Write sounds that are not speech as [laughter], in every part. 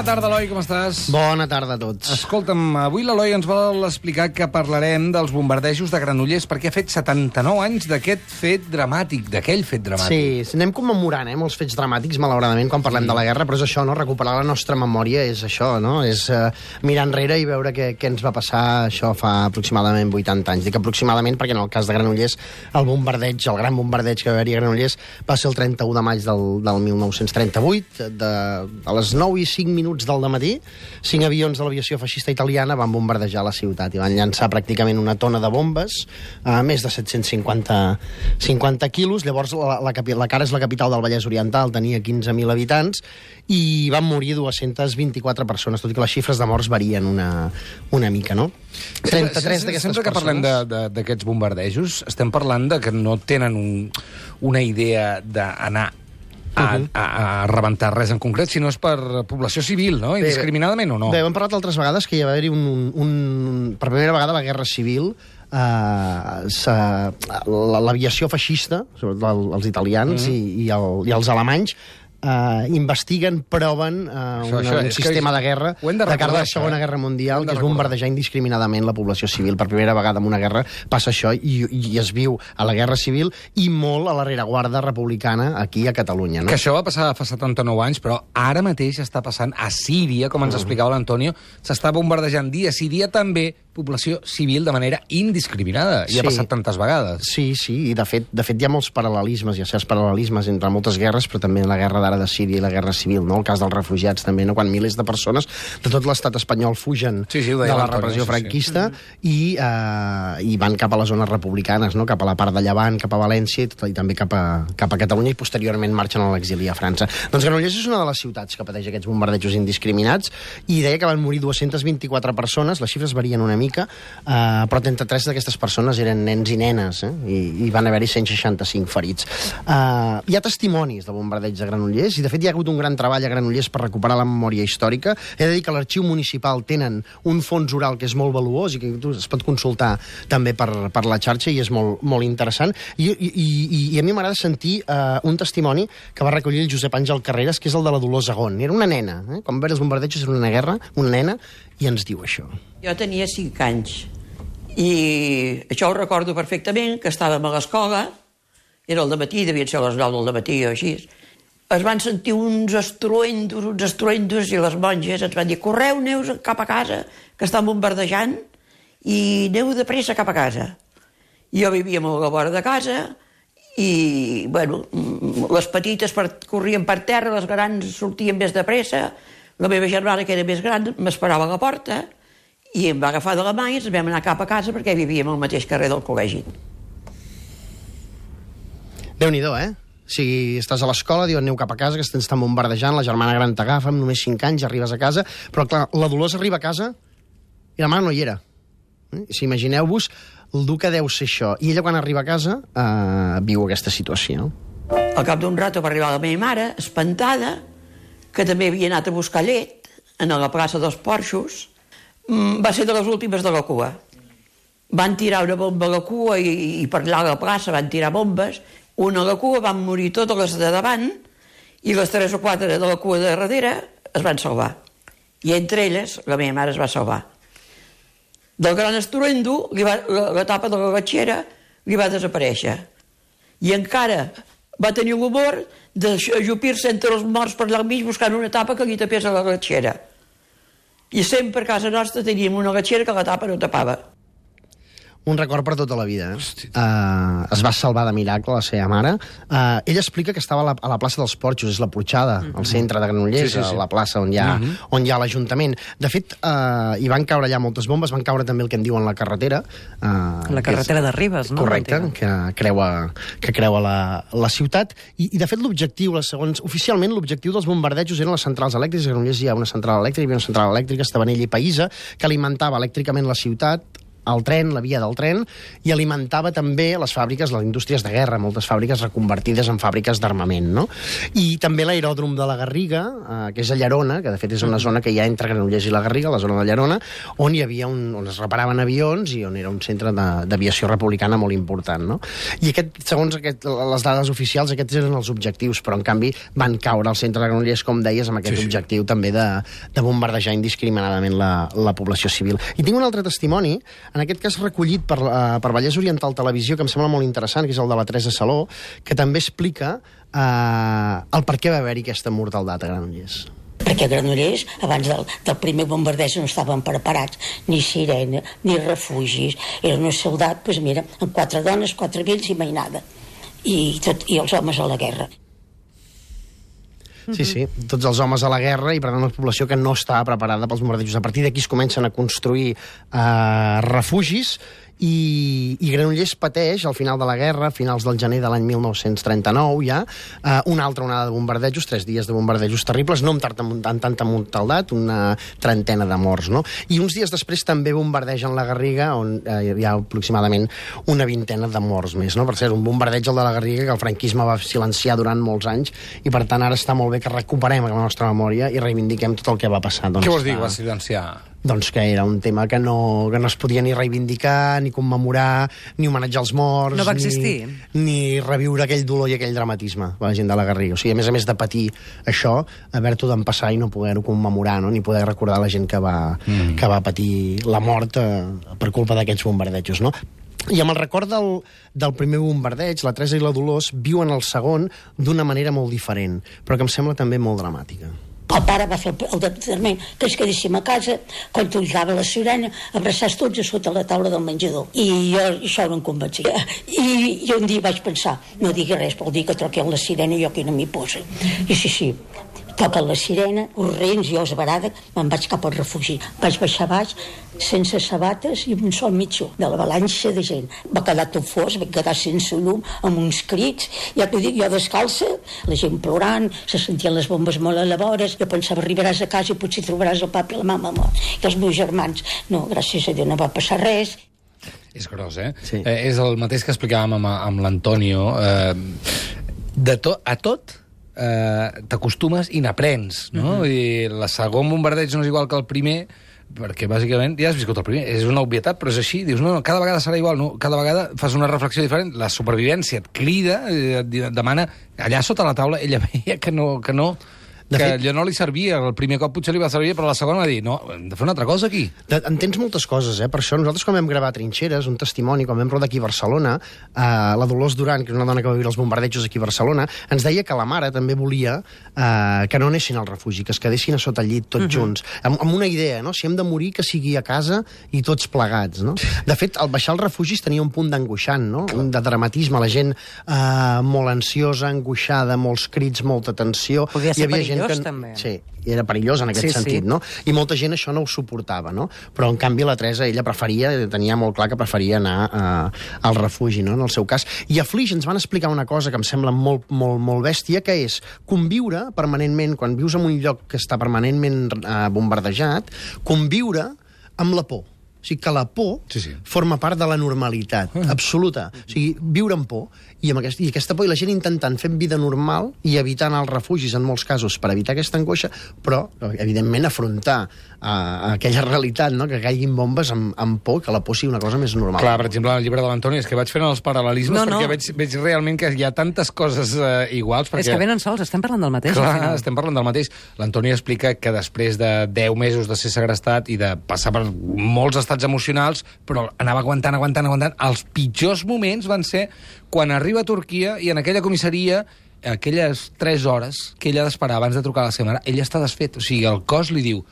Bona tarda, Eloi, com estàs? Bona tarda a tots. Escolta'm, avui l'Eloi ens vol explicar que parlarem dels bombardejos de Granollers perquè ha fet 79 anys d'aquest fet dramàtic, d'aquell fet dramàtic. Sí, anem commemorant eh, molts fets dramàtics, malauradament, quan parlem de la guerra, però és això, no? recuperar la nostra memòria és això, no? és uh, mirar enrere i veure què, què ens va passar això fa aproximadament 80 anys. Dic aproximadament perquè en el cas de Granollers el bombardeig, el gran bombardeig que va haver-hi a Granollers va ser el 31 de maig del, del 1938, de, a les 9 i 5 minuts del matí, cinc avions de l'aviació feixista italiana van bombardejar la ciutat i van llançar pràcticament una tona de bombes, a més de 750 50 quilos. Llavors, la, la, la cara és la capital del Vallès Oriental, tenia 15.000 habitants, i van morir 224 persones, tot i que les xifres de morts varien una, una mica, no? 33 d'aquestes Sempre que parlem d'aquests bombardejos, estem parlant de que no tenen un, una idea d'anar a, a, a rebentar res en concret, sinó és per població civil, no? Indiscriminadament o no? Bé, hem parlat altres vegades que hi va haver-hi un, un, un... Per primera vegada la Guerra Civil eh, l'aviació feixista, sobretot el- els italians Mhm. i, i, el, i els alemanys, eh, investiguen, proven eh, Això- una, això un sistema de guerra de de cara a la Segona eh? Guerra Mundial, que és bombardejar indiscriminadament la població civil. Per primera vegada en una guerra passa això i, i es viu a la Guerra Civil i molt a la rereguarda republicana aquí a Catalunya. No? Que això va passar fa 79 anys, però ara mateix està passant a Síria, com Mm. ens explicava l'Antonio, s'està bombardejant dia sí dia també població civil de manera indiscriminada. I ha Sí. passat tantes vegades. Sí, sí, i de fet, de fet hi ha molts paral·lelismes, hi ha certs paral·lelismes entre moltes guerres, però també la guerra d'ara de Síria i la guerra civil, no? el cas dels refugiats també, no? quan milers de persones de tot l'estat espanyol fugen Sí, sí, de la repressió sí, sí. franquista i, eh, i van cap a les zones republicanes, no? cap a la part de Llevant, cap a València i, tot, i també cap a, cap a Catalunya i posteriorment marxen a l'exili a França. Doncs Granollers és una de les ciutats que pateix aquests bombardejos indiscriminats i deia que van morir 224 persones, les xifres varien una mica, eh, però 33 d'aquestes persones eren nens i nenes, eh? I, i van haver-hi 165 ferits. Eh, hi ha testimonis de bombardeig de Granollers, i de fet hi ha hagut un gran treball a Granollers per recuperar la memòria històrica. He de dir que l'arxiu municipal tenen un fons oral que és molt valuós i que es pot consultar també per, per la xarxa i és molt, molt interessant. I, i, i, i a mi m'agrada sentir eh, un testimoni que va recollir el Josep Àngel Carreras, que és el de la Dolors Agón. Era una nena, eh? quan va haver els bombardejos era una guerra, una nena, i ens diu això. Jo tenia 5 anys i això ho recordo perfectament, que estàvem a l'escola, era el matí, devien ser les 9 del matí o així, es van sentir uns estruendos, uns estruendos, i les monges ens van dir correu, neus cap a casa, que estan bombardejant, i aneu de pressa cap a casa. Jo vivia molt a vora de casa, i, bueno, mm, les petites per, corrien per terra, les grans sortien més de pressa, la meva germana, que era més gran, m'esperava a la porta, i em va agafar de la mà i ens vam anar cap a casa perquè vivíem al mateix carrer del col·legi. déu nhi eh? Si estàs a l'escola, diuen aneu cap a casa, que t'estan bombardejant, la germana gran t'agafa, amb només 5 anys arribes a casa, però clar, la Dolors arriba a casa i la mare no hi era. Eh? Si imagineu-vos el dur que deu ser això. I ella, quan arriba a casa, eh, viu aquesta situació. Al cap d'un rato va arribar la meva mare, espantada, que també havia anat a buscar llet en la plaça dels Porxos. Mm, Va ser de les últimes de la cua. Van tirar una bomba a la cua i, i per allà a la plaça van tirar bombes. Una a la cua, van morir totes les de davant i les tres o quatre de la cua de darrere es van salvar. I entre elles, la meva mare es va salvar. Del gran estruendo, li va, la, la tapa de la batxera li va desaparèixer. I encara va tenir l'humor d'ajupir-se entre els morts per allà al mig buscant una tapa que li tapés a la gatxera. I sempre a casa nostra teníem una gatxera que la tapa no tapava. Un record per tota la vida. Eh? Uh, es va salvar de miracle la seva mare. Uh, ella explica que estava a la, a la plaça dels Porxos, és la Porxada, al centre de Granollers, Sí, sí, sí. la plaça on hi ha, on hi ha l'Ajuntament. De fet, uh, hi van caure allà moltes bombes, van caure també el que en diuen la carretera. Uh, La carretera de Ribes, no? Correcte, que creua, que creua la, la ciutat. I, I, de fet, l'objectiu, segons... Oficialment, l'objectiu dels bombardejos eren les centrals elèctriques. A Granollers hi ha una central elèctrica, hi havia una central elèctrica, Estabanell i Païsa, que alimentava elèctricament la ciutat el tren, la via del tren, i alimentava també les fàbriques, les indústries de guerra, moltes fàbriques reconvertides en fàbriques d'armament, no? I també l'aeròdrom de la Garriga, eh, que és a Llerona, que de fet és una zona que hi ha entre Granollers i la Garriga, la zona de Llerona, on hi havia un, on es reparaven avions i on era un centre d'aviació republicana molt important, no? I aquest, segons aquest, les dades oficials, aquests eren els objectius, però en canvi van caure al centre de Granollers, com deies, amb aquest Sí, sí. objectiu també de, de bombardejar indiscriminadament la, la població civil. I tinc un altre testimoni, en aquest cas recollit per, uh, per Vallès Oriental Televisió, que em sembla molt interessant, que és el de la Teresa Saló, que també explica uh, el per què va haver-hi aquesta mortaldat a Granollers. perquè a Granollers, abans del, del primer bombardeig, no estaven preparats ni sirena, ni refugis. Era una ciutat, doncs mira, amb quatre dones, quatre vells i mainada. I, tot, I els homes a la guerra. Sí, sí, tots els homes a la guerra i per tant una població que no estava preparada pels bombardejos. A partir d'aquí es comencen a construir eh, refugis i, i Granollers pateix, al final de la guerra, finals del gener de l'any 1939 ja, eh, una altra onada de bombardejos, tres dies de bombardejos terribles, no amb, tanta, amb tanta mortaldat, una trentena de morts, no? I uns dies després també bombardegen la Garriga, on eh, hi ha aproximadament una vintena de morts més, no? Per cert, un bombardeig el de la Garriga que el franquisme va silenciar durant molts anys i per tant ara està molt bé que recuperem la nostra memòria i reivindiquem tot el que va passar. Doncs, Què vols dir, va silenciar? Doncs que era un tema que no, que no es podia ni reivindicar, ni commemorar, ni homenatjar els morts... No va existir. Ni, ni reviure aquell dolor i aquell dramatisme de la gent de la Garriga. O sigui, a més a més de patir això, haver-t'ho d'empassar i no poder-ho commemorar, no? ni poder recordar la gent que va, mm. que va patir la mort eh, per culpa d'aquests bombardejos. No? I amb el record del, del primer bombardeig, la Teresa i la Dolors viuen el segon d'una manera molt diferent, però que em sembla també molt dramàtica. El pare va fer el, departament que ens quedéssim a casa, quan tocava la sirena, abraçats tots a sota la taula del menjador. I jo això no em convencia. I, I un dia vaig pensar, no digui res, vol dir que troqueu la sirena i jo aquí no m'hi poso. I sí, sí, toca la sirena, corrents, jo esbarada, me'n vaig cap al refugi. Vaig baixar baix, sense sabates i amb un sol mitjó de l'avalanxa de gent. Va quedar tot fos, va quedar sense llum, amb uns crits, ja t'ho dic, jo descalça, la gent plorant, se sentien les bombes molt a la vora, jo pensava, arribaràs a casa i potser trobaràs el papa i la mama mort. I els meus germans, no, gràcies a Déu no va passar res, És gros, eh? Sí. eh és el mateix que explicàvem amb, amb l'Antonio. Eh, de to, a tot eh, t'acostumes i n'aprens, no? I el segon bombardeig no és igual que el primer, perquè bàsicament ja has viscut el primer, és una obvietat, però és així, dius, no, no, cada vegada serà igual, no, cada vegada fas una reflexió diferent, la supervivència et crida, eh, et demana, allà sota la taula ella [laughs] veia que no, que no, De que fet- allò no li servia, el primer cop potser li va servir, però la segona va dir, no, hem de fer una altra cosa aquí. De, entens moltes coses, eh? Per això nosaltres quan vam gravar Trinxeres, un testimoni, quan vam rodar aquí a Barcelona, eh, la Dolors Duran, que és una dona que va viure els bombardejos aquí a Barcelona, ens deia que la mare també volia eh, que no anessin al refugi, que es quedessin a sota el llit tots uh -huh. junts, amb, amb una idea, no? Si hem de morir, que sigui a casa i tots plegats, no? De fet, al baixar als refugis tenia un punt d'angoixant, no? De dramatisme, la gent eh, molt ansiosa, angoixada, molts crits, molta tensió. Podia ser Hi havia gent perillós, que... també. Sí, i era perillós en aquest Sí, sí. sentit, no? I molta gent això no ho suportava, no? Però, en canvi, la Teresa, ella preferia, tenia molt clar que preferia anar eh, al refugi, no?, en el seu cas. I a Flix ens van explicar una cosa que em sembla molt, molt, molt bèstia, que és conviure permanentment, quan vius en un lloc que està permanentment eh, bombardejat, conviure amb la por. O sigui, que la por Sí, sí. forma part de la normalitat absoluta. O sigui, viure amb por. I, amb aquest, I aquesta por i la gent intentant fer vida normal i evitant els refugis en molts casos per evitar aquesta angoixa, però, evidentment, afrontar uh, aquella realitat, no? que caiguin bombes amb, amb por, que la por sigui una cosa més normal. Clar, per exemple, el llibre de l'Antoni és que vaig fent els paral·lelismes No, no. perquè veig, veig realment que hi ha tantes coses eh, iguals. Perquè... És que venen sols, estem parlant del mateix. al Clar, final. estem parlant del mateix. L'Antoni explica que després de 10 mesos de ser segrestat i de passar per molts estats emocionals, però anava aguantant, aguantant, aguantant, els pitjors moments van ser quan arriba a Turquia i en aquella comissaria aquelles 3 hores que ella ha d'esperar abans de trucar a la seva mare, ella està desfet. O sigui, el cos li diu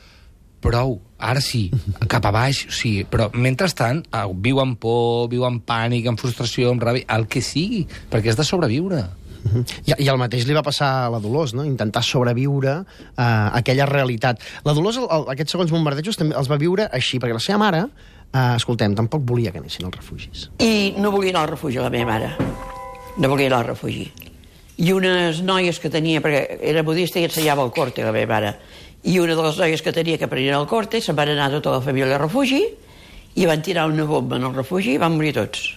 prou, ara sí, cap a baix, sí, però mentrestant eh, viu amb por, viu amb pànic, amb frustració, amb ràbia, el que sigui, perquè has de sobreviure. I, I el mateix li va passar a la Dolors, no? intentar sobreviure a aquella realitat. La Dolors, el, el, aquests segons bombardejos, també els va viure així, perquè la seva mare, eh, escoltem, tampoc volia que anessin als refugis. I no volia anar al refugi, la meva mare. No volia anar al refugi. I unes noies que tenia, perquè era budista i ensenyava el corte, la meva mare, i una de les noies que tenia que aprenien el corte se'n van anar tota la família al refugi i van tirar una bomba en el refugi i van morir tots,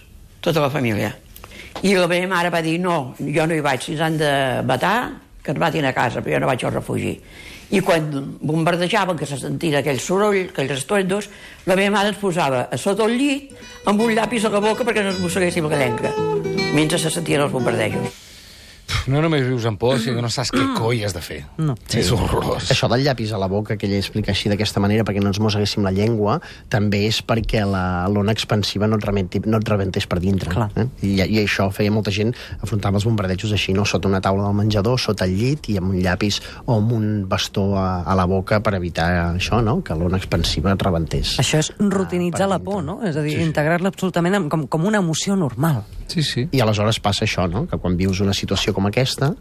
tota la família. I la meva mare va dir, no, jo no hi vaig, si ens han de matar, que ens matin a casa, però jo no vaig al refugi. I quan bombardejaven, que se sentia aquell soroll, aquells estuendos, la meva mare ens posava a sota el llit amb un llapis a la boca perquè no ens mosseguéssim la llenca, mentre se sentien els bombardejos. No només vius amb por, sinó que no saps què coi has de fer. No. Sí. És horrorós. Això del llapis a la boca, que ella explica així d'aquesta manera perquè no ens mosseguéssim la llengua, també és perquè la- l'ona expansiva no et, rementi, no et rebentés per dintre. Clar. Eh? I, I això feia molta gent, afrontava els bombardejos així, no? sota una taula del menjador, sota el llit i amb un llapis o amb un bastó a, a la boca per evitar això, no? que l'ona expansiva et rebentés. Això és rutinitzar per la por, no? És a dir, integrar-la absolutament com, com una emoció normal. Sí, sí. I aleshores passa això, no? que quan vius una situació com aquesta,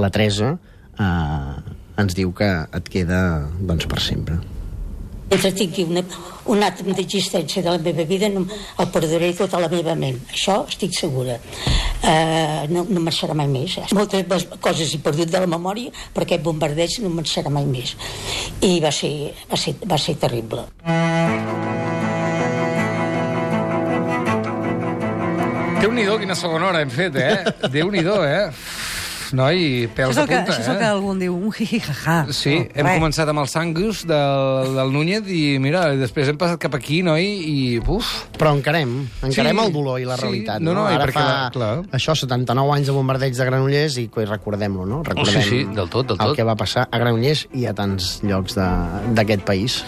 la Teresa eh, ens diu que et queda doncs, per sempre. Mentre tingui una, un àtom d'existència de la meva vida, no, el perduré tota la meva ment. Això estic segura. Uh, no, no me'n serà mai més. Moltes coses he perdut de la memòria, però aquest bombardeig no me'n serà mai més. I va ser, va ser, va ser terrible. Déu-n'hi-do, quina segona hora hem fet, eh? [laughs] Déu-n'hi-do, eh? Noi, pèls de el que, punta, això és el que eh? algú en diu, un jiji-jaja. Sí, No, hem res. començat amb els sangus del, del Núñez i, mira, després hem passat cap aquí, noi, i... Uf, Però encarem, encarem Sí, el dolor i la sí. realitat. No, no, i Ara perquè fa la- clar. això, 79 anys de bombardeig de Granollers i recordem-lo, no? Recordem Sí, sí, del tot, del el tot. que va passar a Granollers i a tants llocs de- d'aquest país.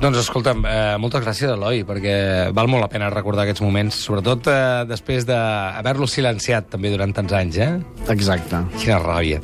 Doncs escolta'm, eh, moltes gràcies, Eloi, perquè val molt la pena recordar aquests moments, sobretot eh, després d'haver-los silenciat també durant tants anys, eh? Exacte. Quina ràbia.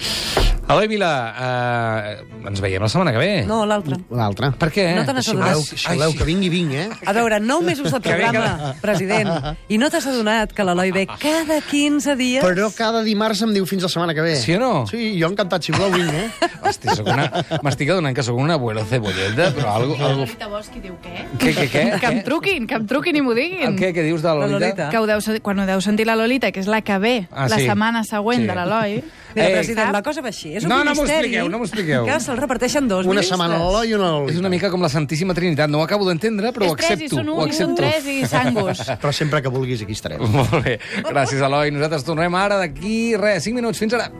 Eloi Vila, eh, ens veiem la setmana que ve. No, l'altre. L'altre. Per què? No te n'has adonat. Xiuleu, que vingui, vinc, eh? A veure, nou mesos de programa, president, i no t'has adonat que l'Eloi ve cada 15 dies? Però cada dimarts em diu fins la setmana que ve. Sí o no? Sí, jo encantat, xiuleu, vinc, eh? [laughs] Hosti, una... m'estic adonant que sóc un abuelo cebolleta, però algo... algo... Lolita Bosch diu què? Què, què, què? Que em truquin, que em truquin i m'ho El diguin. què, què dius de la La Lolita? Lolita. Que ho deu, quan ho deu sentir la Lolita, que és la que ve Ah, la sí. setmana següent Sí. de l'Eloi, Mira, Ei, president, la cosa va així. És un No, no m'ho expliqueu, no m'ho expliqueu. Que se'l reparteixen dos Una ministres. setmana a l'Eloi i una a la És Lolita. una mica com la Santíssima Trinitat. No ho acabo d'entendre, però ho és tres i accepto. són Ho un, són accepto. tres i sangus. [laughs] Però sempre que vulguis aquí estarem. Molt bé. Gràcies, Eloi. Nosaltres tornem ara d'aquí, res, 5 minuts. Fins ara.